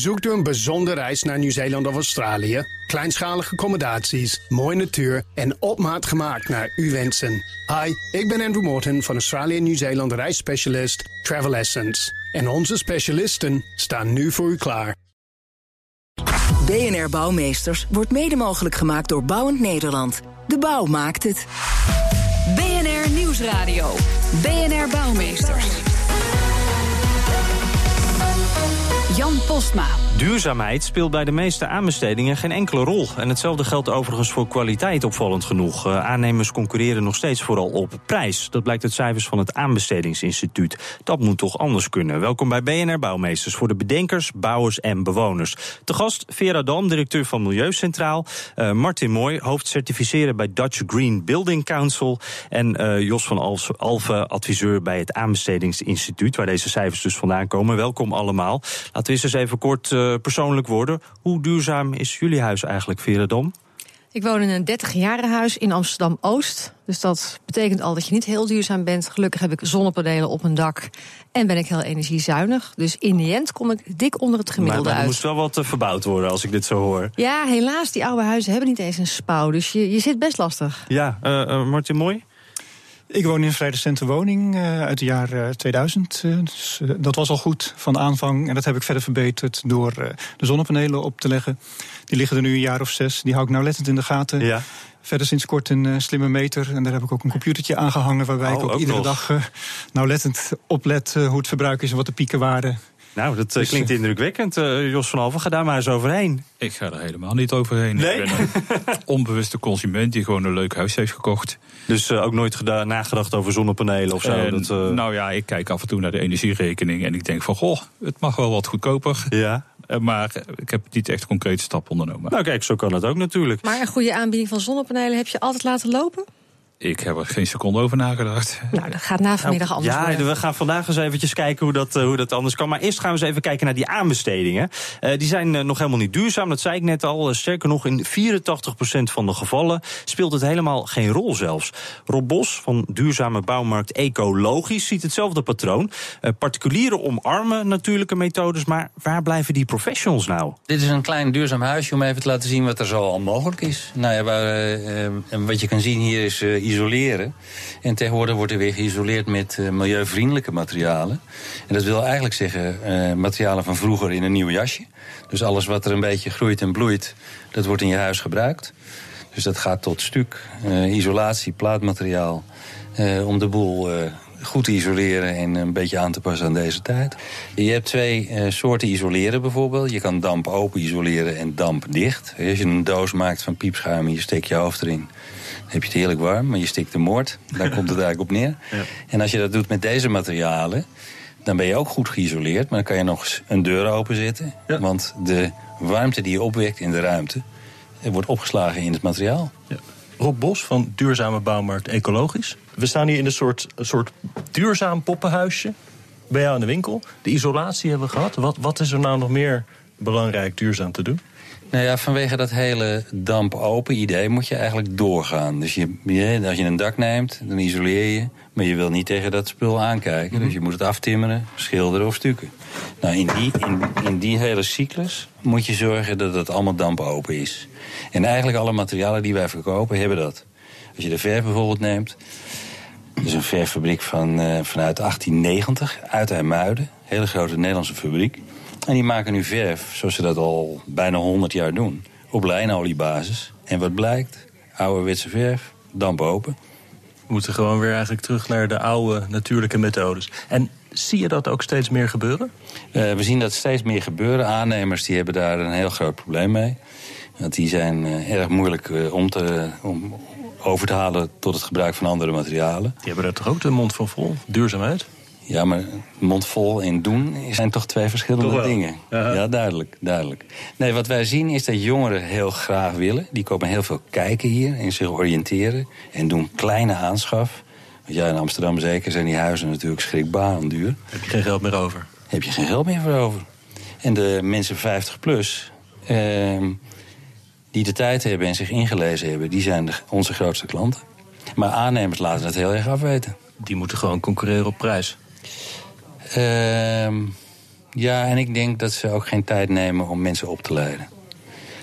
Zoekt u een bijzondere reis naar Nieuw-Zeeland of Australië? Kleinschalige accommodaties, mooie natuur en op maat gemaakt naar uw wensen. Hi, ik ben Andrew Morton van Australië Nieuw-Zeeland reisspecialist Travel Essence. En onze specialisten staan nu voor u klaar. BNR Bouwmeesters wordt mede mogelijk gemaakt door Bouwend Nederland. De bouw maakt het. BNR Nieuwsradio. BNR Bouwmeesters. Jan Postma. Duurzaamheid speelt bij de meeste aanbestedingen geen enkele rol. En hetzelfde geldt overigens voor kwaliteit opvallend genoeg. Uh, aannemers concurreren nog steeds vooral op prijs. Dat blijkt uit cijfers van het Aanbestedingsinstituut. Dat moet toch anders kunnen. Welkom bij BNR Bouwmeesters voor de bedenkers, bouwers en bewoners. Te gast Vera Dam, directeur van Milieucentraal. Uh, Martin Mooi, hoofd certificeren bij Dutch Green Building Council. En uh, Jos van Alve, adviseur bij het Aanbestedingsinstituut... waar deze cijfers dus vandaan komen. Welkom allemaal. Laten we eens eens even kort persoonlijk worden. Hoe duurzaam is jullie huis eigenlijk, Veredom? Ik woon in een 30 huis in Amsterdam-Oost. Dus dat betekent al dat je niet heel duurzaam bent. Gelukkig heb ik zonnepanelen op mijn dak en ben ik heel energiezuinig. Dus in de end kom ik dik onder het gemiddelde maar, maar uit. er moest wel wat uh, verbouwd worden als ik dit zo hoor. Ja, helaas, die oude huizen hebben niet eens een spouw. Dus je, je zit best lastig. Ja, uh, uh, Martin Mooi? Ik woon in een vrij recente woning uh, uit het jaar uh, 2000. Uh, dus, dat was al goed van aanvang. En dat heb ik verder verbeterd door de zonnepanelen op te leggen. Die liggen er nu een jaar of zes. Die hou ik nauwlettend in de gaten. Ja. Verder sinds kort een slimme meter. En daar heb ik ook een computertje aangehangen... waarbij oh, ik ook, ook iedere nog. dag nauwlettend oplet hoe het verbruik is... en wat de pieken waren. Nou, dat dus, klinkt indrukwekkend. Uh, Jos van Alven, ga daar maar eens overheen. Ik ga er helemaal niet overheen. Nee? Ik ben een onbewuste consument die gewoon een leuk huis heeft gekocht. Dus uh, ook nooit gedaan, nagedacht over zonnepanelen of zo? En, dat, uh... Nou ja, ik kijk af en toe naar de energierekening en ik denk van... goh, het mag wel wat goedkoper. Ja. Maar ik heb niet echt concrete stappen ondernomen. Nou kijk, zo kan het ook natuurlijk. Maar een goede aanbieding van zonnepanelen heb je altijd laten lopen? Ik heb er geen seconde over nagedacht. Nou, dat gaat na vanmiddag nou, anders Ja, worden. we gaan vandaag eens eventjes kijken hoe dat, uh, hoe dat anders kan. Maar eerst gaan we eens even kijken naar die aanbestedingen. Uh, die zijn uh, nog helemaal niet duurzaam, dat zei ik net al. sterker nog, in 84% van de gevallen speelt het helemaal geen rol zelfs. Rob Bos van duurzame bouwmarkt Ecologisch ziet hetzelfde patroon. particulieren omarmen natuurlijke methodes, maar waar blijven die professionals nou? Dit is een klein duurzaam huisje om even te laten zien wat er zo al mogelijk is. Nou ja, waar, wat je kan zien hier is isoleren. En tegenwoordig wordt er weer geïsoleerd met uh, milieuvriendelijke materialen. En dat wil eigenlijk zeggen uh, materialen van vroeger in een nieuw jasje. Dus alles wat er een beetje groeit en bloeit, dat wordt in je huis gebruikt. Dus dat gaat tot stuk, uh, isolatie, plaatmateriaal, om de boel goed te isoleren en een beetje aan te passen aan deze tijd. Je hebt twee soorten isoleren bijvoorbeeld. Je kan damp open isoleren en damp dicht. Als je een doos maakt van piepschuim en je steekt je hoofd erin... heb je het heerlijk warm, maar je stikt de moord. Daar komt het eigenlijk op neer. Ja. En als je dat doet met deze materialen... dan ben je ook goed geïsoleerd, maar dan kan je nog eens een deur openzetten. Ja. Want de warmte die je opwekt in de ruimte... wordt opgeslagen in het materiaal. Ja. Rob Bos van Duurzame Bouwmarkt Ecologisch. We staan hier in een soort, een soort duurzaam poppenhuisje bij jou in de winkel. De isolatie hebben we gehad. Wat, wat is er nou nog meer belangrijk duurzaam te doen? Nou ja, vanwege dat hele damp-open idee moet je eigenlijk doorgaan. Dus je, je, als je een dak neemt, dan isoleer je. Maar je wil niet tegen dat spul aankijken. Mm -hmm. Dus je moet het aftimmeren, schilderen of stukken. Nou, in die, in, in die hele cyclus moet je zorgen dat het allemaal damp-open is. En eigenlijk alle materialen die wij verkopen hebben dat. Als je de verf bijvoorbeeld neemt. Dat is een verffabriek van, uh, vanuit 1890 uit IJmuiden. Hele grote Nederlandse fabriek. En die maken nu verf, zoals ze dat al bijna 100 jaar doen. Op lijnoliebasis. En wat blijkt? Ouderwetse verf, damp open. We moeten gewoon weer eigenlijk terug naar de oude natuurlijke methodes. En zie je dat ook steeds meer gebeuren? Uh, we zien dat steeds meer gebeuren. Aannemers die hebben daar een heel groot probleem mee. Want die zijn uh, erg moeilijk uh, om, te, om over te halen tot het gebruik van andere materialen. Die hebben daar toch ook de mond van vol? Duurzaamheid? Ja, maar mondvol en doen zijn toch twee verschillende toch dingen. Ja. ja, duidelijk, duidelijk. Nee, wat wij zien is dat jongeren heel graag willen. Die komen heel veel kijken hier en zich oriënteren. En doen kleine aanschaf. Want ja, in Amsterdam zeker zijn die huizen natuurlijk schrikbarend duur. Heb je geen geld meer over? Heb je geen geld meer voor over. En de mensen 50 plus... Eh, die de tijd hebben en zich ingelezen hebben... die zijn de, onze grootste klanten. Maar aannemers laten het heel erg afweten. Die moeten gewoon concurreren op prijs. Uh, Ja, en ik denk dat ze ook geen tijd nemen om mensen op te leiden.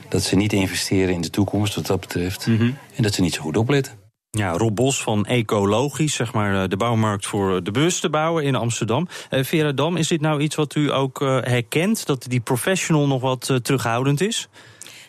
Dat ze niet investeren in de toekomst wat dat betreft. En dat ze niet zo goed opletten. Ja, Rob Bos van Ecologisch, zeg maar eh, de bouwmarkt voor de bewuste bouwen in Amsterdam. Eh, Vera Dam, is dit nou iets wat u ook eh, herkent? Dat die professional nog wat terughoudend is?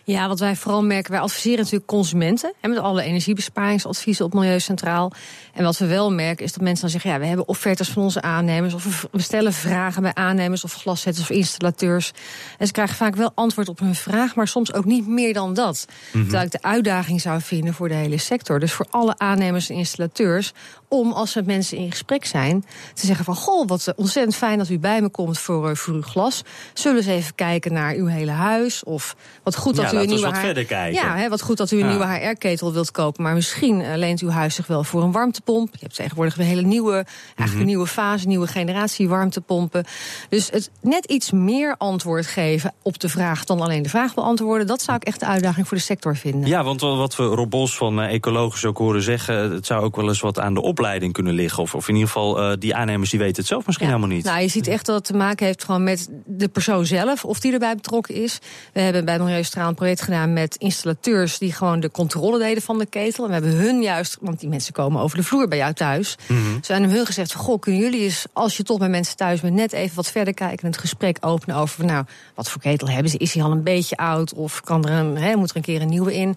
Ja, wat wij vooral merken, wij adviseren natuurlijk consumenten. En met alle energiebesparingsadviezen op Milieu Centraal. En wat we wel merken is dat mensen dan zeggen... ja, we hebben offertes van onze aannemers... of we stellen vragen bij aannemers of glaszetters of installateurs. En ze krijgen vaak wel antwoord op hun vraag... maar soms ook niet meer dan dat. Terwijl ik de uitdaging zou vinden voor de hele sector. Dus voor alle aannemers en installateurs... om, als we met mensen in gesprek zijn, te zeggen van... goh, wat ontzettend fijn dat u bij me komt voor, eh, voor uw glas. Zullen we eens even kijken naar uw hele huis? Of wat goed dat Ja, u een nieuwe wat haar- verder kijken. Ja, hè, wat goed dat u een Ja. nieuwe HR-ketel wilt kopen. Maar misschien eh, leent uw huis zich wel voor een warmtepomp. Je hebt tegenwoordig een hele nieuwe, eigenlijk Mhm. een nieuwe fase, nieuwe generatie warmtepompen. Dus het net iets meer antwoord geven op de vraag dan alleen de vraag beantwoorden. Dat zou ik echt de uitdaging voor de sector vinden. Ja, want wa- wat we Rob Bos van eh, Ecologisch ook horen zeggen... het zou ook wel eens wat aan de opleiding kunnen liggen. Of, of in ieder geval, eh, die aannemers die weten het zelf misschien Ja. helemaal niet. Nou, je ziet echt dat het te maken heeft gewoon met de persoon zelf, of die erbij betrokken is. We hebben bij Milieustraal een project gedaan met installateurs die gewoon de controle deden van de ketel. En we hebben hun juist, want die mensen komen over de vloer bij jou thuis. Mhm. We hebben hun gezegd: van, Goh, kunnen jullie eens, als je toch bij mensen thuis bent, net even wat verder kijken en het gesprek openen over, van, nou, wat voor ketel hebben ze? Is die al een beetje oud? Of kan er een, hè, moet er een keer een nieuwe in?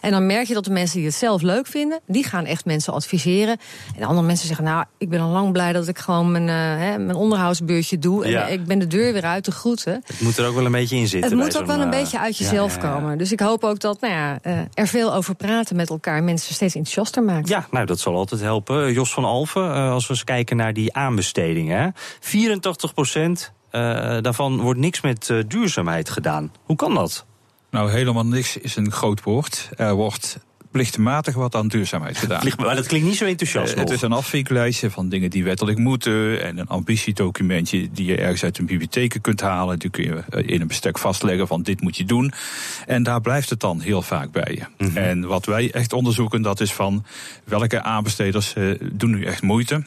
En dan merk je dat de mensen die het zelf leuk vinden, die gaan echt mensen adviseren. En andere mensen zeggen: Nou, ik ben al lang blij dat ik gewoon mijn, eh, mijn onderhoudsbeurtje doe. En Ja. ik ben de deur weer uit de groeten. Het moet er ook wel een beetje in zitten. Het moet ook wel een eh, beetje uit jezelf ja, ja. komen. Dus ik hoop ook dat nou ja, eh, er veel over praten met elkaar mensen steeds enthousiaster maakt. Ja, nou dat zal altijd helpen. Jos van Alfen, eh, als we eens kijken naar die aanbestedingen. hè. 84 procent daarvan wordt niks met eh, duurzaamheid gedaan. Hoe kan dat? Nou, helemaal niks is een groot woord. Er wordt plichtmatig wat aan duurzaamheid gedaan. Maar dat klinkt niet zo enthousiast Eh, het is een afvinklijstje van dingen die wettelijk moeten. En een ambitiedocumentje die je ergens uit een bibliotheek kunt halen. Die kun je eh, in een bestek vastleggen van dit moet je doen. En daar blijft het dan heel vaak bij je. En wat wij echt onderzoeken, dat is van welke aanbesteders eh, doen nu echt moeite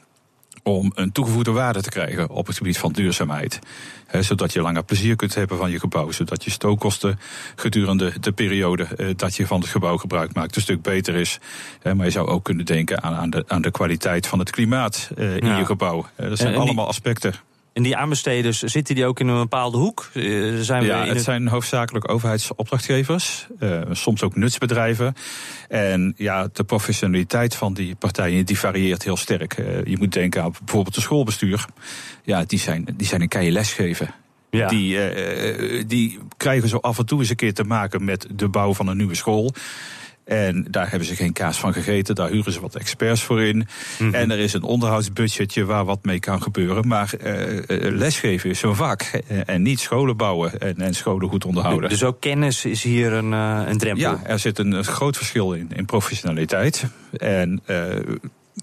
om een toegevoegde waarde te krijgen op het gebied van duurzaamheid. Zodat je langer plezier kunt hebben van je gebouw. Zodat je stookkosten gedurende de periode eh, dat je van het gebouw gebruik maakt een stuk beter is. Maar je zou ook kunnen denken aan, aan, de, aan de kwaliteit van het klimaat eh, in Ja. je gebouw. Eh, dat zijn En- en die- allemaal aspecten. En die aanbesteders, zitten die ook in een bepaalde hoek? Eh, zijn Ja, het het- zijn hoofdzakelijk overheidsopdrachtgevers, eh, soms ook nutsbedrijven. En ja, de professionaliteit van die partijen die varieert heel sterk. Eh, je moet denken aan bijvoorbeeld de schoolbestuur. Ja, die zijn, die zijn een keien lesgeven. Ja. Die, die krijgen zo af en toe eens een keer te maken met de bouw van een nieuwe school. En daar hebben ze geen kaas van gegeten. Daar huren ze wat experts voor in. Mhm. En er is een onderhoudsbudgetje waar wat mee kan gebeuren. Maar eh, eh, lesgeven is zo'n vak. Eh, en niet scholen bouwen en, en scholen goed onderhouden. Dus ook kennis is hier een, een drempel. Ja, er zit een, een groot verschil in, in professionaliteit. En eh,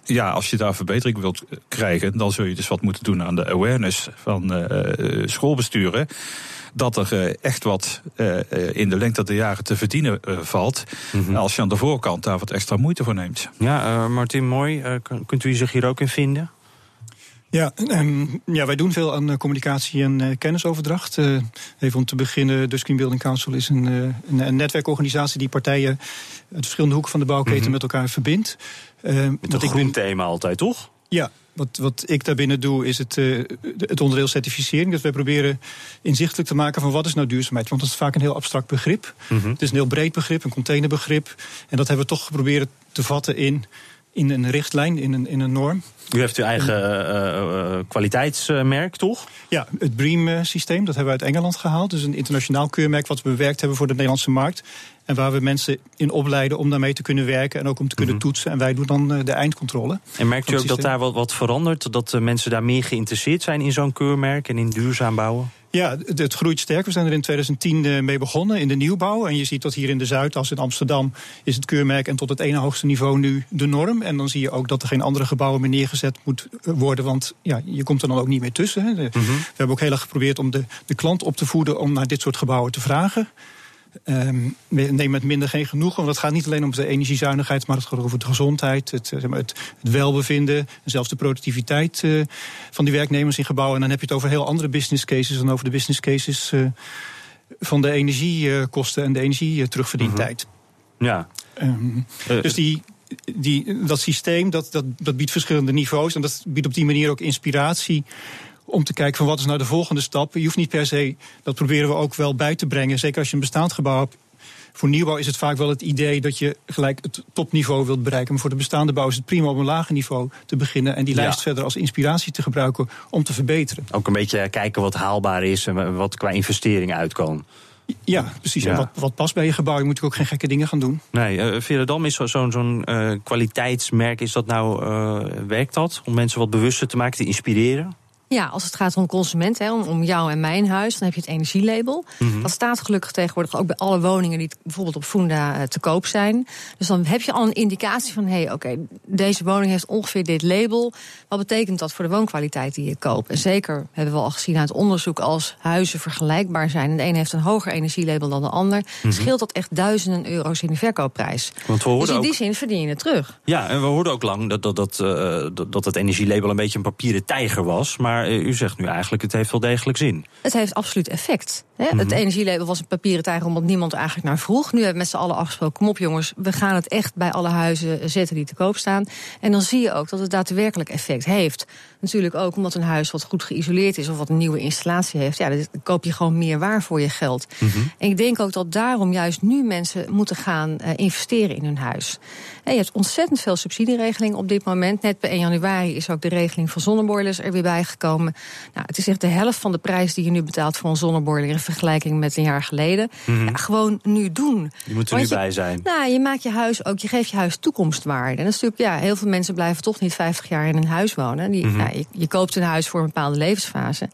ja, als je daar verbetering wilt krijgen, dan zul je dus wat moeten doen aan de awareness van eh, eh, schoolbesturen. Dat er eh, echt wat eh, eh, in de lengte der jaren te verdienen eh, valt. Als je aan de voorkant daar wat extra moeite voor neemt. Ja, eh, Martin Mooi, eh, kun- kunt u zich hier ook in vinden? Ja, ehm, ja, wij doen veel aan eh, communicatie en eh, kennisoverdracht. Eh, even om te beginnen, de Screen Building Council is een, eh, een, een netwerkorganisatie die partijen uit verschillende hoeken van de bouwketen Mhm. met elkaar verbindt. Eh, Met wat een ik groen thema altijd, toch? Ja, wat, wat ik daarbinnen doe is het, eh, het onderdeel certificering. Dus wij proberen inzichtelijk te maken van wat is nou duurzaamheid. Want dat is vaak een heel abstract begrip. Mhm. Het is een heel breed begrip, een containerbegrip. En dat hebben we toch geprobeerd te vatten in, in een richtlijn, in een, in een norm. U heeft uw eigen eh, eh, kwaliteitsmerk, toch? Ja, het BREEAM-systeem, dat hebben we uit Engeland gehaald. Dus een internationaal keurmerk wat we bewerkt hebben voor de Nederlandse markt. En waar we mensen in opleiden om daarmee te kunnen werken en ook om te kunnen toetsen. En wij doen dan eh, de eindcontrole. En merkt u ook dat daar wat, wat verandert? Dat de mensen daar meer geïnteresseerd zijn in zo'n keurmerk en in duurzaam bouwen? Ja, het, het groeit sterk. We zijn er in 2010 eh, mee begonnen in de nieuwbouw. En je ziet dat hier in de Zuid, als in Amsterdam, is het keurmerk en tot het ene hoogste niveau nu de norm. En dan zie je ook dat er geen andere gebouwen meer neergezet moet eh, worden. Want ja, je komt er dan ook niet meer tussen. Hè. De- We hebben ook heel erg geprobeerd om de, de klant op te voeden om naar dit soort gebouwen te vragen. Um, neem met minder geen genoegen. Want het gaat niet alleen om de energiezuinigheid, maar het gaat over de gezondheid, het, het, het welbevinden en zelfs de productiviteit uh, van die werknemers in gebouwen. En dan heb je het over heel andere business cases dan over de business cases uh, van de energiekosten en de energieterugverdientijd. Mm -hmm. Ja. Um, dus die, die, dat systeem dat, dat, dat biedt verschillende niveaus en dat biedt op die manier ook inspiratie om te kijken van wat is nou de volgende stap. Je hoeft niet per se, dat proberen we ook wel bij te brengen. Zeker als je een bestaand gebouw hebt. Voor nieuwbouw is het vaak wel het idee dat je gelijk het topniveau wilt bereiken. Maar voor de bestaande bouw is het prima om een lager niveau te beginnen. En die lijst verder als inspiratie te gebruiken om te verbeteren. Ook een beetje kijken wat haalbaar is en wat qua investering uitkomt. Ja, precies. Ja. En wat, wat past bij je gebouw? Je moet ook geen gekke dingen gaan doen. Nee, uh, Veradam is zo'n zo uh, kwaliteitsmerk. Is dat nou, uh, werkt dat? Om mensen wat bewuster te maken, te inspireren? Ja, als het gaat om consument, hè, om, jou en mijn huis, dan heb je het energielabel. Mm -hmm. Dat staat gelukkig tegenwoordig ook bij alle woningen die bijvoorbeeld op Funda uh, te koop zijn. Dus dan heb je al een indicatie van, hé, hey, oké, okay, deze woning heeft ongeveer dit label. Wat betekent dat voor de woonkwaliteit die je koopt? En zeker hebben we al gezien uit onderzoek als huizen vergelijkbaar zijn en de ene heeft een hoger energielabel dan de ander, mm -hmm. scheelt dat echt duizenden euro's in de verkoopprijs. Want we dus in die ook... zin verdien je het terug. Ja, en we hoorden ook lang dat, dat, dat, uh, dat het energielabel een beetje een papieren tijger was. Maar maar u zegt nu eigenlijk, het heeft wel degelijk zin. Het heeft absoluut effect. Hè? Mm -hmm. Het energielabel was een papieren tijger omdat niemand eigenlijk naar vroeg. Nu hebben we met z'n allen afgesproken, kom op jongens, we gaan het echt bij alle huizen zetten die te koop staan. En dan zie je ook dat het daadwerkelijk effect heeft. Natuurlijk ook omdat een huis wat goed geïsoleerd is of wat een nieuwe installatie heeft. Ja, dan koop je gewoon meer waar voor je geld. Mm -hmm. En ik denk ook dat daarom juist nu mensen moeten gaan uh, investeren in hun huis. En je hebt ontzettend veel subsidieregelingen op dit moment. Net bij 1 januari is ook de regeling van zonneboilers er weer bijgekomen. Nou, het is echt de helft van de prijs die je nu betaalt voor een zonneboiler in vergelijking met een jaar geleden. Mm -hmm. ja, gewoon nu doen. Je moet er nu bij zijn. Nou, je maakt je huis ook, je geeft je huis toekomstwaarde. En dat is natuurlijk, ja, heel veel mensen blijven toch niet 50 jaar in een huis wonen. Die, mm -hmm. Je, je koopt een huis voor een bepaalde levensfase.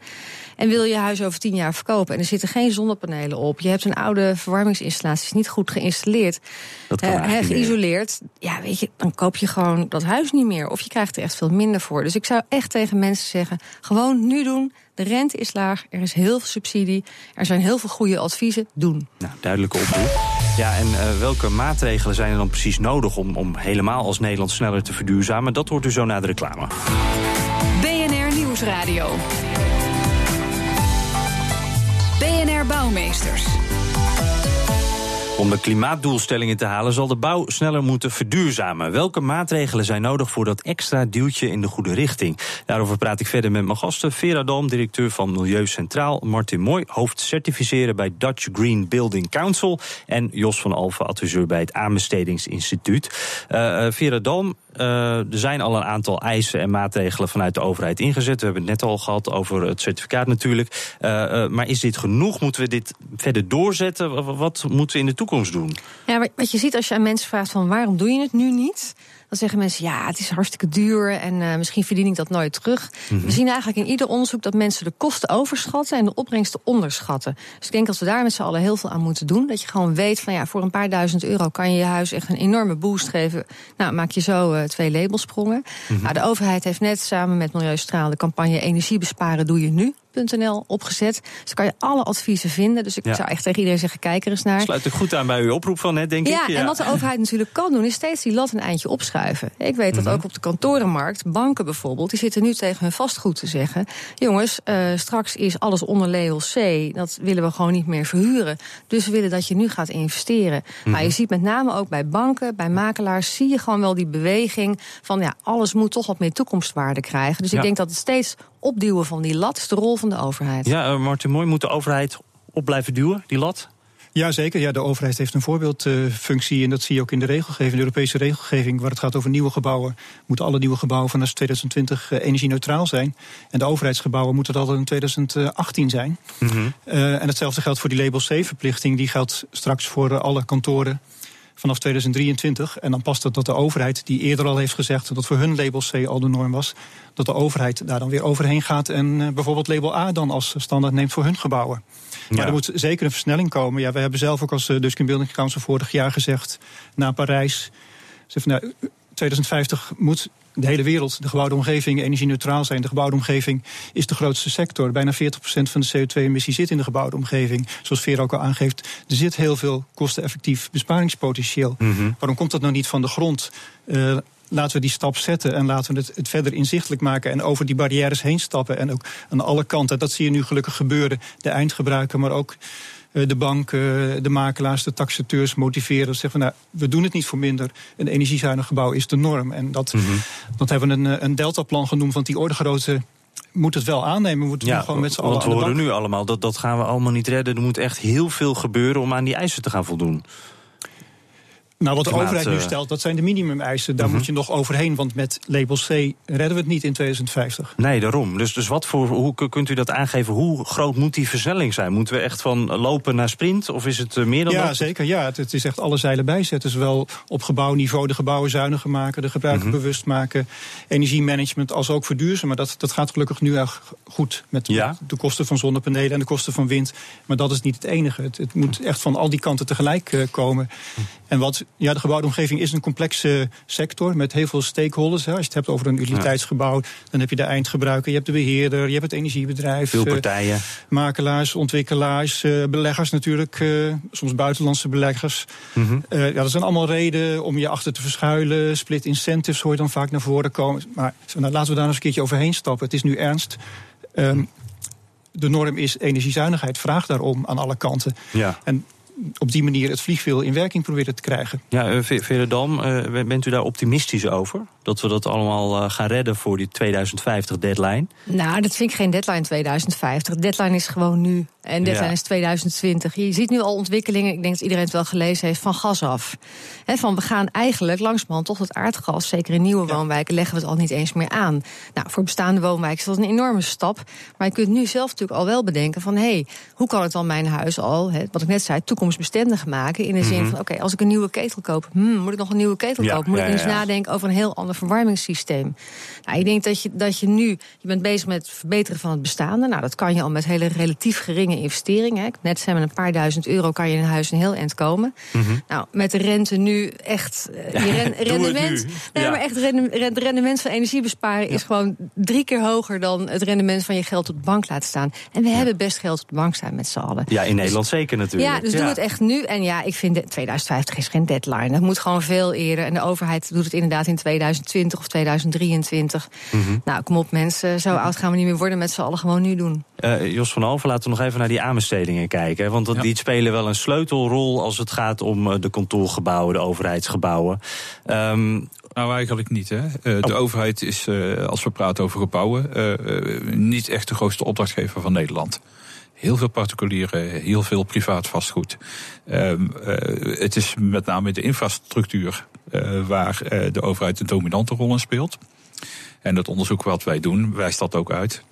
En wil je huis over tien jaar verkopen en er zitten geen zonnepanelen op. Je hebt een oude verwarmingsinstallatie niet goed geïnstalleerd. Dat kan uh, geïsoleerd. Ja, weet je, dan koop je gewoon dat huis niet meer. Of je krijgt er echt veel minder voor. Dus ik zou echt tegen mensen zeggen: gewoon nu doen. De rente is laag, er is heel veel subsidie, er zijn heel veel goede adviezen. Doen. Nou, duidelijke oproep. Ja, en uh, welke maatregelen zijn er dan precies nodig om, om helemaal als Nederland sneller te verduurzamen? Dat hoort u zo na de reclame. Nieuwsradio. BNR Bouwmeesters. Om de klimaatdoelstellingen te halen zal de bouw sneller moeten verduurzamen. Welke maatregelen zijn nodig voor dat extra duwtje in de goede richting? Daarover praat ik verder met mijn gasten. Vera Dam, directeur van Milieu Centraal. Martin Mooi, hoofd certificeren bij Dutch Green Building Council. En Jos van Alphen, adviseur bij het Aanbestedingsinstituut. Uh, Vera uh, er zijn al een aantal eisen en maatregelen vanuit de overheid ingezet. We hebben het net al gehad over het certificaat natuurlijk. Uh, uh, maar is dit genoeg? Moeten we dit verder doorzetten? Wat moeten we in de toekomst doen? Ja, wat je ziet als je aan mensen vraagt van waarom doe je het nu niet? Dan zeggen mensen, ja, het is hartstikke duur en uh, misschien verdien ik dat nooit terug. Mm -hmm. We zien eigenlijk in ieder onderzoek dat mensen de kosten overschatten en de opbrengsten onderschatten. Dus ik denk dat we daar met z'n allen heel veel aan moeten doen. Dat je gewoon weet van ja, voor een paar duizend euro kan je je huis echt een enorme boost geven. Nou, maak je zo uh, twee labelsprongen. Mm -hmm. nou, de overheid heeft net samen met Milieustraal de campagne Energie besparen doe je nu. Opgezet. Dus kan je alle adviezen vinden. Dus ik ja. zou echt tegen iedereen zeggen, kijk er eens naar. Sluit ik goed aan bij uw oproep van net, denk ja, ik. Ja, en wat de overheid natuurlijk kan doen, is steeds die lat een eindje opschuiven. Ik weet dat mm -hmm. ook op de kantorenmarkt, banken bijvoorbeeld, die zitten nu tegen hun vastgoed te zeggen. Jongens, uh, straks is alles onder label C. Dat willen we gewoon niet meer verhuren. Dus we willen dat je nu gaat investeren. Mm -hmm. Maar je ziet met name ook bij banken, bij makelaars, zie je gewoon wel die beweging van ja, alles moet toch wat meer toekomstwaarde krijgen. Dus ja. ik denk dat het steeds opduwen van die lat is de rol van de overheid. Ja, uh, Martin Mooi, moet de overheid op blijven duwen, die lat? Ja, zeker. Ja, de overheid heeft een voorbeeldfunctie uh, en dat zie je ook in de regelgeving, de Europese regelgeving, waar het gaat over nieuwe gebouwen. Moeten alle nieuwe gebouwen vanaf 2020 uh, energie-neutraal zijn. En de overheidsgebouwen moeten dat al in 2018 zijn. Mm -hmm. uh, en hetzelfde geldt voor die label C-verplichting. Die geldt straks voor alle kantoren vanaf 2023. En dan past het dat de overheid, die eerder al heeft gezegd dat voor hun label C al de norm was, dat de overheid daar dan weer overheen gaat en uh, bijvoorbeeld label A dan als standaard neemt voor hun gebouwen. Ja. Maar er moet zeker een versnelling komen. Ja, we hebben zelf ook als uh, Dutch Building Council vorig jaar gezegd, na Parijs, nou, 2050 moet de hele wereld, de gebouwde omgeving, energie-neutraal zijn. De gebouwde omgeving is de grootste sector. Bijna 40% van de CO2-emissie zit in de gebouwde omgeving. Zoals Veer ook al aangeeft, er zit heel veel kosteneffectief besparingspotentieel. Waarom komt dat nou niet van de grond? Uh, laten we die stap zetten en laten we het, het, verder inzichtelijk maken en over die barrières heen stappen. En ook aan alle kanten. Dat zie je nu gelukkig gebeuren. De eindgebruiker, maar ook de banken, de makelaars, de taxateurs motiveren. Zeggen van nou, we doen het niet voor minder. Een energiezuinig gebouw is de norm. En dat, Mhm. dat hebben we een, een deltaplan genoemd, want die orde grootte moet het wel aannemen. We moeten nu gewoon met z'n allen want we horen nu allemaal dat dat gaan we allemaal niet redden. Er moet echt heel veel gebeuren om aan die eisen te gaan voldoen. Nou, wat de Klimaat, overheid nu eh, stelt, dat zijn de minimumeisen. Daar Mhm. moet je nog overheen, want met label C redden we het niet in 2050. Nee, daarom. Dus, dus wat voor, hoe kunt u dat aangeven? Hoe groot moet die versnelling zijn? Moeten we echt van lopen naar sprint? Of is het eh, meer dan ja, dat? zeker. Ja, het, het is echt alle zeilen bijzetten. Zowel op gebouwniveau de gebouwen zuiniger maken, de gebruiker Mhm. bewust maken, energiemanagement als ook verduurzamen. Maar dat, dat gaat gelukkig nu erg goed met Ja. de kosten van zonnepanelen en de kosten van wind. Maar dat is niet het enige. Het, het moet echt van al die kanten tegelijk eh, komen. En wat, ja, de gebouwde omgeving is een complexe sector met heel veel stakeholders. Hè. Als je het hebt over een utiliteitsgebouw, dan heb je de eindgebruiker, je hebt de beheerder, je hebt het energiebedrijf. Veel eh, partijen. makelaars, ontwikkelaars, eh, beleggers natuurlijk, eh, soms buitenlandse beleggers. Mhm. Ja, dat zijn allemaal redenen om je achter te verschuilen. Split incentives hoor je dan vaak naar voren komen. Maar nou, laten we daar eens een keertje overheen stappen. Het is nu ernst. Ehm, de norm is energiezuinigheid. Vraag daarom aan alle kanten. Ja. En op die manier het vliegwiel in werking proberen te krijgen. Ja, uh, Veredam, uh, bent u daar optimistisch over? Dat we dat allemaal uh, gaan redden voor die 2050 deadline? Nou, dat vind ik geen deadline 2050. De deadline is gewoon nu. En deadline ja. is 2020. Je ziet nu al ontwikkelingen, ik denk dat iedereen het wel gelezen heeft, van gas af. He, van we gaan eigenlijk langzamerhand toch het aardgas, zeker in nieuwe ja. woonwijken, leggen we het al niet eens meer aan. Nou, voor bestaande woonwijken is dat een enorme stap. Maar je kunt nu zelf natuurlijk al wel bedenken van hé, hey, hoe kan ik dan mijn huis al, he, wat ik net zei, toekomstbestendig maken? In de zin mm -hmm. van oké, okay, als ik een nieuwe ketel koop, hmm, moet ik nog een nieuwe ketel ja, kopen? Moet ik eens nadenken over een heel ander verwarmingssysteem? Nou, ik denk dat je, dat je nu, je bent bezig met het verbeteren van het bestaande. Nou, dat kan je al met hele relatief geringe investeringen. Hè. Net zijn met een paar duizend euro kan je in een huis een heel eind komen. Mhm. Mm -hmm. Nou, met de rente nu echt uh, je ren, rendement. Nee, ja. maar echt het rendement van energie besparen ja. is gewoon drie keer hoger dan het rendement van je geld op de bank laten staan. En we ja. hebben best geld op de bank staan met z'n allen. Ja, in Nederland dus, zeker natuurlijk. Ja, dus doe het echt nu. En ja, ik vind 2050 is geen deadline. Dat moet gewoon veel eerder. En de overheid doet het inderdaad in 2020 of 2023. Mm Mhm. -hmm. Nou, kom op mensen. Zo oud gaan we niet meer worden met z'n allen gewoon nu doen. Uh, Jos van Alven, laten we nog even naar die aanbestedingen kijken. Want dat, ja. die spelen wel een sleutelrol als het gaat om uh, de kantoorgebouwen, de overheidsgebouwen. Um, nou, eigenlijk niet. Hè. Oh. De overheid is, uh, als we praten over gebouwen, niet echt de grootste opdrachtgever van Nederland. Heel veel particulieren, heel veel privaat vastgoed. Um, het is met name de infrastructuur waar de overheid een dominante rol in speelt. En het onderzoek wat wij doen wijst dat ook uit.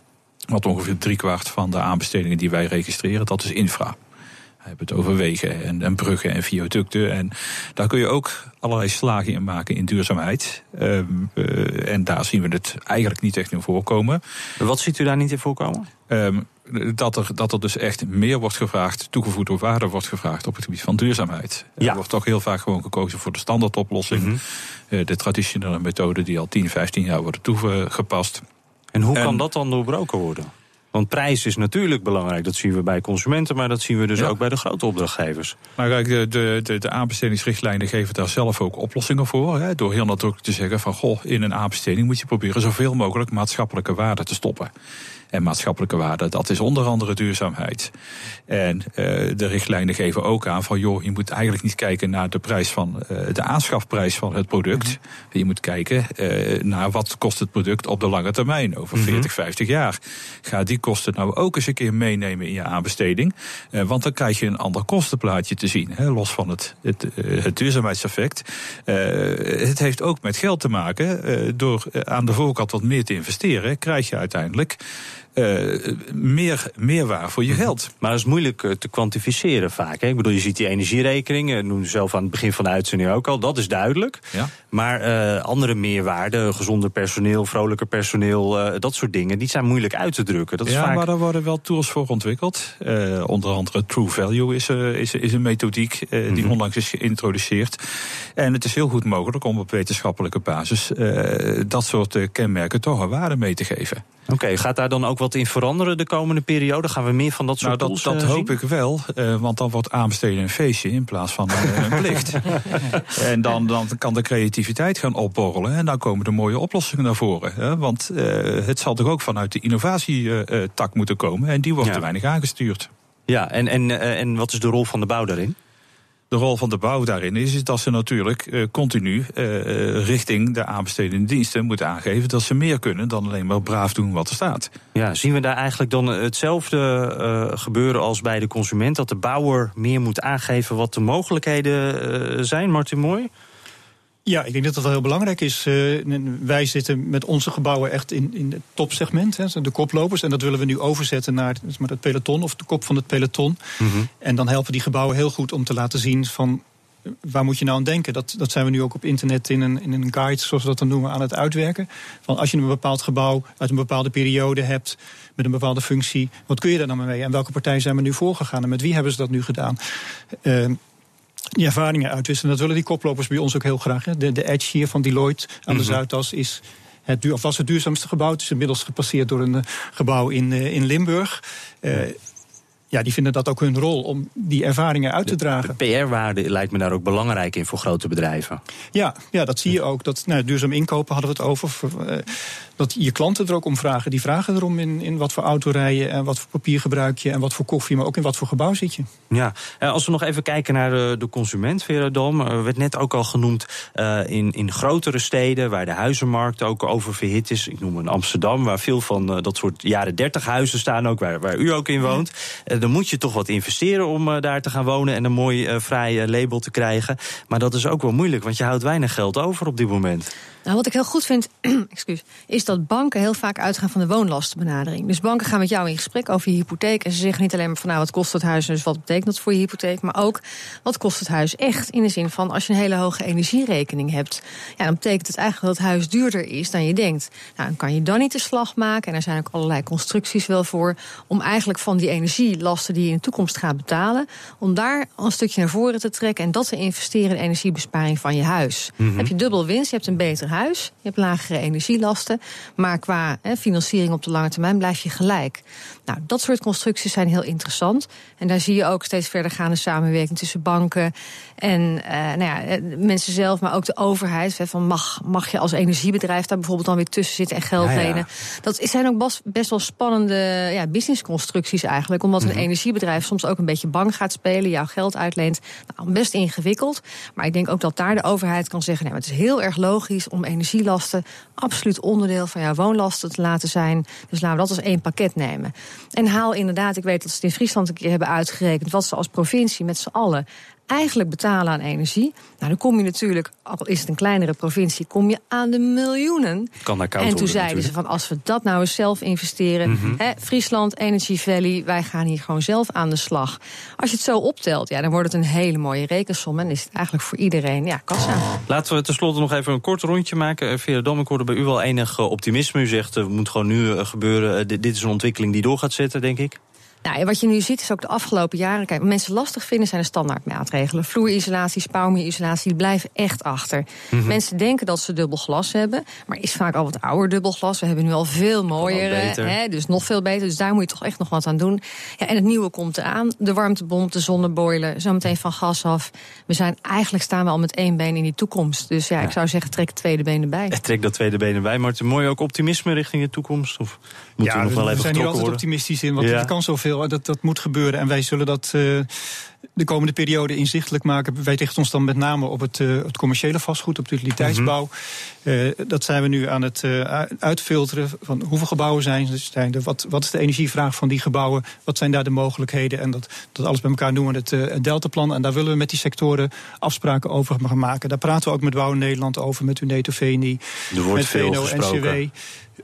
Want ongeveer driekwart van de aanbestedingen die wij registreren, dat is infra. We hebben het over wegen en, en bruggen en viaducten. En daar kun je ook allerlei slagen in maken in duurzaamheid. Um, uh, en daar zien we het eigenlijk niet echt in voorkomen. Wat ziet u daar niet in voorkomen? Um, dat, er, dat er dus echt meer wordt gevraagd, toegevoegde waarde wordt gevraagd op het gebied van duurzaamheid. Ja. Er wordt toch heel vaak gewoon gekozen voor de standaardoplossing. Mm -hmm. uh, de traditionele methoden die al 10, 15 jaar worden toegepast. En hoe en, kan dat dan doorbroken worden? Want prijs is natuurlijk belangrijk. Dat zien we bij consumenten, maar dat zien we dus ja. ook bij de grote opdrachtgevers. Maar kijk, de, de, de, de aanbestedingsrichtlijnen geven daar zelf ook oplossingen voor. Hè, door heel nadrukkelijk te zeggen van goh, in een aanbesteding moet je proberen zoveel mogelijk maatschappelijke waarde te stoppen. En maatschappelijke waarde, dat is onder andere duurzaamheid. En uh, de richtlijnen geven ook aan van joh, je moet eigenlijk niet kijken naar de prijs van uh, de aanschafprijs van het product. Mm -hmm. Je moet kijken uh, naar wat kost het product op de lange termijn, over mm -hmm. 40, 50 jaar. Ga die kosten nou ook eens een keer meenemen in je aanbesteding. Want dan krijg je een ander kostenplaatje te zien. Hè, los van het, het, het duurzaamheidseffect. Uh, het heeft ook met geld te maken. Uh, door aan de voorkant wat meer te investeren, krijg je uiteindelijk meer, meer waar voor je geld. Maar dat is moeilijk uh, te kwantificeren vaak. Hè? Ik bedoel, je ziet die energierekening, uh, noemde zelf aan het begin van de uitzending ook al, dat is duidelijk. Ja. Maar andere meerwaarden, gezonder personeel, vrolijker personeel, dat soort dingen, die zijn moeilijk uit te drukken. Dat is ja, vaak... maar daar worden wel tools voor ontwikkeld. onder andere True Value is, is, is een methodiek die mm -hmm. onlangs is geïntroduceerd. En het is heel goed mogelijk om op wetenschappelijke basis dat soort kenmerken toch een waarde mee te geven. Oké, okay, gaat daar dan ook wat in veranderen de komende periode? Gaan we meer van dat soort nou, dat, dat hoop zien? ik wel, uh, want dan wordt aanbesteden een feestje in plaats van uh, een plicht. en dan, dan kan de creativiteit gaan opborrelen en dan komen de mooie oplossingen naar voren. Hè? Want uh, het zal toch ook vanuit de innovatietak moeten komen en die wordt ja. te weinig aangestuurd. Ja, en, en, en wat is de rol van de bouw daarin? De rol van de bouw daarin is, is dat ze natuurlijk uh, continu uh, richting de aanbestedende diensten moeten aangeven dat ze meer kunnen dan alleen maar braaf doen wat er staat. Ja, zien we daar eigenlijk dan hetzelfde gebeuren als bij de consument? Dat de bouwer meer moet aangeven wat de mogelijkheden zijn, Martin Mooi? Ja, ik denk dat dat wel heel belangrijk is. Uh, wij zitten met onze gebouwen echt in, in het topsegment, hè, de koplopers. En dat willen we nu overzetten naar het peloton of de kop van het peloton. Mm -hmm. En dan helpen die gebouwen heel goed om te laten zien van waar moet je nou aan denken? Dat, dat zijn we nu ook op internet in een, in een guide, zoals we dat dan noemen, aan het uitwerken. Van als je een bepaald gebouw uit een bepaalde periode hebt, met een bepaalde functie, wat kun je daar dan mee? En welke partijen zijn we nu voorgegaan en met wie hebben ze dat nu gedaan? Uh, die ervaringen uitwisselen. Dat willen die koplopers bij ons ook heel graag. Hè. De, de Edge hier van Deloitte aan de mm -hmm. Zuidas is het, duur, of was het duurzaamste gebouw. Het is inmiddels gepasseerd door een uh, gebouw in, uh, in Limburg. Uh, ja, die vinden dat ook hun rol om die ervaringen uit te dragen. De, de PR-waarde lijkt me daar ook belangrijk in voor grote bedrijven. Ja, ja dat zie je ook. Dat, nou, duurzaam inkopen hadden we het over. Dat je klanten er ook om vragen. Die vragen erom in, in wat voor auto rijden en wat voor papier gebruik je en wat voor koffie, maar ook in wat voor gebouw zit je. Ja, als we nog even kijken naar de, de consument, Veradom, uh, werd net ook al genoemd uh, in, in grotere steden waar de huizenmarkt ook oververhit is. Ik noem een Amsterdam, waar veel van uh, dat soort jaren 30 huizen staan, ook waar, waar u ook in woont. Dan moet je toch wat investeren om daar te gaan wonen en een mooi vrij label te krijgen. Maar dat is ook wel moeilijk, want je houdt weinig geld over op dit moment. Nou, wat ik heel goed vind, excuus, is dat banken heel vaak uitgaan van de woonlastenbenadering. Dus banken gaan met jou in gesprek over je hypotheek. En ze zeggen niet alleen maar van nou, wat kost het huis en dus wat betekent dat voor je hypotheek. Maar ook wat kost het huis echt. In de zin van als je een hele hoge energierekening hebt. Ja, dan betekent het eigenlijk dat het huis duurder is dan je denkt. Nou, dan kan je dan niet de slag maken. En er zijn ook allerlei constructies wel voor. Om eigenlijk van die energielasten die je in de toekomst gaat betalen. Om daar een stukje naar voren te trekken. En dat te investeren in energiebesparing van je huis. Mm -hmm. Heb je dubbel winst, je hebt een beter huis. Je hebt lagere energielasten. Maar qua financiering op de lange termijn blijf je gelijk. Nou, dat soort constructies zijn heel interessant. En daar zie je ook steeds verder gaande samenwerking tussen banken en uh, nou ja, mensen zelf, maar ook de overheid. Van mag, mag je als energiebedrijf daar bijvoorbeeld dan weer tussen zitten en geld Ja, ja. lenen? Dat zijn ook best wel spannende ja, businessconstructies eigenlijk. Omdat Mhm. een energiebedrijf soms ook een beetje bang gaat spelen, jouw geld uitleent. Nou, best ingewikkeld. Maar ik denk ook dat daar de overheid kan zeggen: nee, maar het is heel erg logisch om energielasten absoluut onderdeel van jouw woonlasten te laten zijn. Dus laten we dat als één pakket nemen. En haal inderdaad, ik weet dat ze het in Friesland een keer hebben uitgerekend, wat ze als provincie met z'n allen eigenlijk betalen aan energie. Nou, dan kom je natuurlijk, al is het een kleinere provincie, kom je aan de miljoenen. Kan daar koud en toen zeiden ze van als we dat nou eens zelf investeren, Mhm. hè, Friesland, Energy Valley, wij gaan hier gewoon zelf aan de slag. Als je het zo optelt, ja, dan wordt het een hele mooie rekensom en is het eigenlijk voor iedereen ja, kassa. Laten we tenslotte nog even een kort rondje maken. Eh, Vera Dam, ik hoorde bij u wel enig eh, optimisme. U zegt, het moet gewoon nu eh, gebeuren. Dit, dit is een ontwikkeling die door gaat zetten, denk ik. Nou, en wat je nu ziet is ook de afgelopen jaren. Kijk, wat mensen lastig vinden zijn de standaardmaatregelen. Vloerisolatie, spouwmuurisolatie, die blijven echt achter. Mhm. Mensen denken dat ze dubbel glas hebben, maar is vaak al wat ouder dubbel glas. We hebben nu al veel mooier, hè, dus nog veel beter. Dus daar moet je toch echt nog wat aan doen. Ja, en het nieuwe komt eraan. De warmtebom, de zonneboiler, zometeen van gas af. We zijn eigenlijk staan we al met één been in die toekomst. Dus ja, ik zou zeggen, trek het tweede been erbij. Trek dat tweede been erbij. Martin, mooi ook optimisme richting de toekomst? Of moet ja, u nog wel we even zijn hier getrokken altijd worden? optimistisch in, want Ja. er kan zoveel. Dat, dat moet gebeuren en wij zullen dat eh, de komende periode inzichtelijk maken. Wij richten ons dan met name op het, uh, het commerciële vastgoed, op de utiliteitsbouw. Mm -hmm. uh, dat zijn we nu aan het uh, uitfilteren van hoeveel gebouwen zijn er, wat, wat is de energievraag van die gebouwen, wat zijn daar de mogelijkheden. En dat, dat alles bij elkaar noemen we het, het Deltaplan. En daar willen we met die sectoren afspraken over gaan maken. Daar praten we ook met Bouw Nederland over, met Uneto Veni, met VNO, NCW.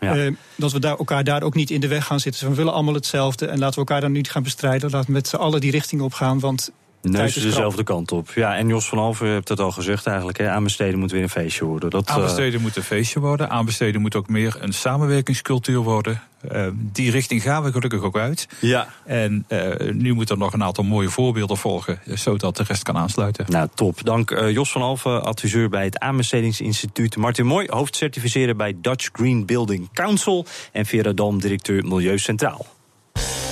Ja. Uh, dat we daar, elkaar daar ook niet in de weg gaan zitten. Dus we willen allemaal hetzelfde en laten we elkaar dan niet gaan bestrijden. Laten we met z'n allen die richting op gaan. Want Neus dezelfde kant op. Ja, en Jos van Alven hebt het al gezegd eigenlijk. Hè, aanbesteden moet weer een feestje worden. Dat, aanbesteden uh... moet een feestje worden. Aanbesteden moet ook meer een samenwerkingscultuur worden. Uh, die richting gaan we gelukkig ook uit. Ja. En uh, nu moet er nog een aantal mooie voorbeelden volgen, zodat de rest kan aansluiten. Nou, top. Dank uh, Jos van Alven, adviseur bij het Aanbestedingsinstituut. Martin Mooi, hoofdcertificeren bij Dutch Green Building Council. En Vera Dam, directeur Milieu Centraal.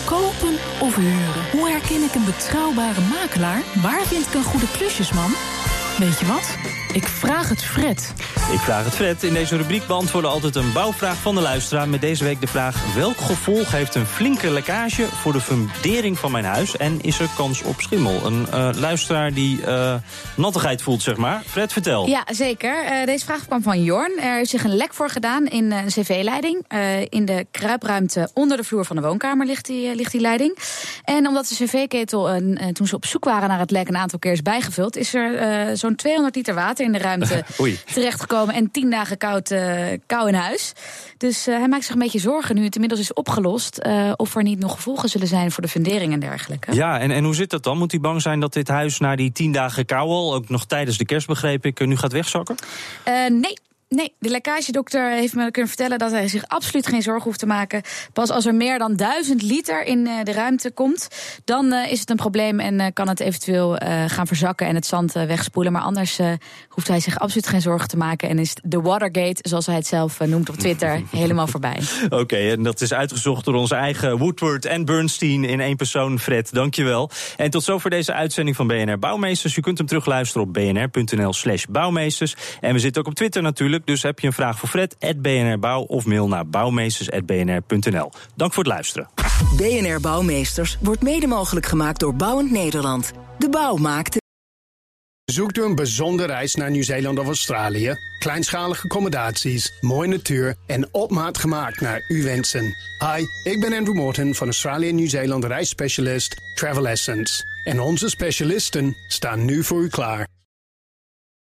Kopen of huren? Herken ik een betrouwbare makelaar? Waar vind ik een goede klusjesman? Weet je wat? Ik vraag het Fred. Ik vraag het Fred. In deze rubriek beantwoorden altijd een bouwvraag van de luisteraar. Met deze week de vraag: welk gevolg heeft een flinke lekkage voor de fundering van mijn huis? En is er kans op schimmel? Een uh, luisteraar die uh, nattigheid voelt, zeg maar. Fred, vertel. Ja, zeker. Uh, deze vraag kwam van Jorn. Er is zich een lek voor gedaan in een cv-leiding. in de kruipruimte onder de vloer van de woonkamer ligt die, ligt die leiding. En omdat de cv-ketel, toen ze op zoek waren naar het lek, een aantal keer is bijgevuld, is er zo'n 200 liter water in de ruimte terechtgekomen. En tien dagen koud, uh, kou in huis. Dus uh, hij maakt zich een beetje zorgen nu het inmiddels is opgelost. Uh, of er niet nog gevolgen zullen zijn voor de fundering en dergelijke. Ja, en, en hoe zit dat dan? Moet hij bang zijn dat dit huis na die tien dagen kou al, ook nog tijdens de kerst begreep ik, nu gaat wegzakken? nee. Nee, de lekkagedokter heeft me kunnen vertellen dat hij zich absoluut geen zorgen hoeft te maken. Pas als er meer dan duizend liter in de ruimte komt, dan is het een probleem en kan het eventueel gaan verzakken en het zand wegspoelen. Maar anders hoeft hij zich absoluut geen zorgen te maken en is de Watergate, zoals hij het zelf noemt op Twitter, helemaal voorbij. Oké, okay, en dat is uitgezocht door onze eigen Woodward en Bernstein in één persoon. Fred, dankjewel. En tot zover deze uitzending van BNR Bouwmeesters. U kunt hem terugluisteren op bnr.nl/slash bouwmeesters. En we zitten ook op Twitter natuurlijk. Dus heb je een vraag voor Fred, BNR Bouw of mail naar bouwmeesters.bnr.nl. Dank voor het luisteren. BNR Bouwmeesters wordt mede mogelijk gemaakt door Bouwend Nederland. De bouw maakt. Zoekt u een bijzondere reis naar Nieuw-Zeeland of Australië? Kleinschalige accommodaties, mooie natuur en op maat gemaakt naar uw wensen. Hi, ik ben Andrew Morton van Australië en Nieuw-Zeeland reisspecialist Travel Essence. En onze specialisten staan nu voor u klaar.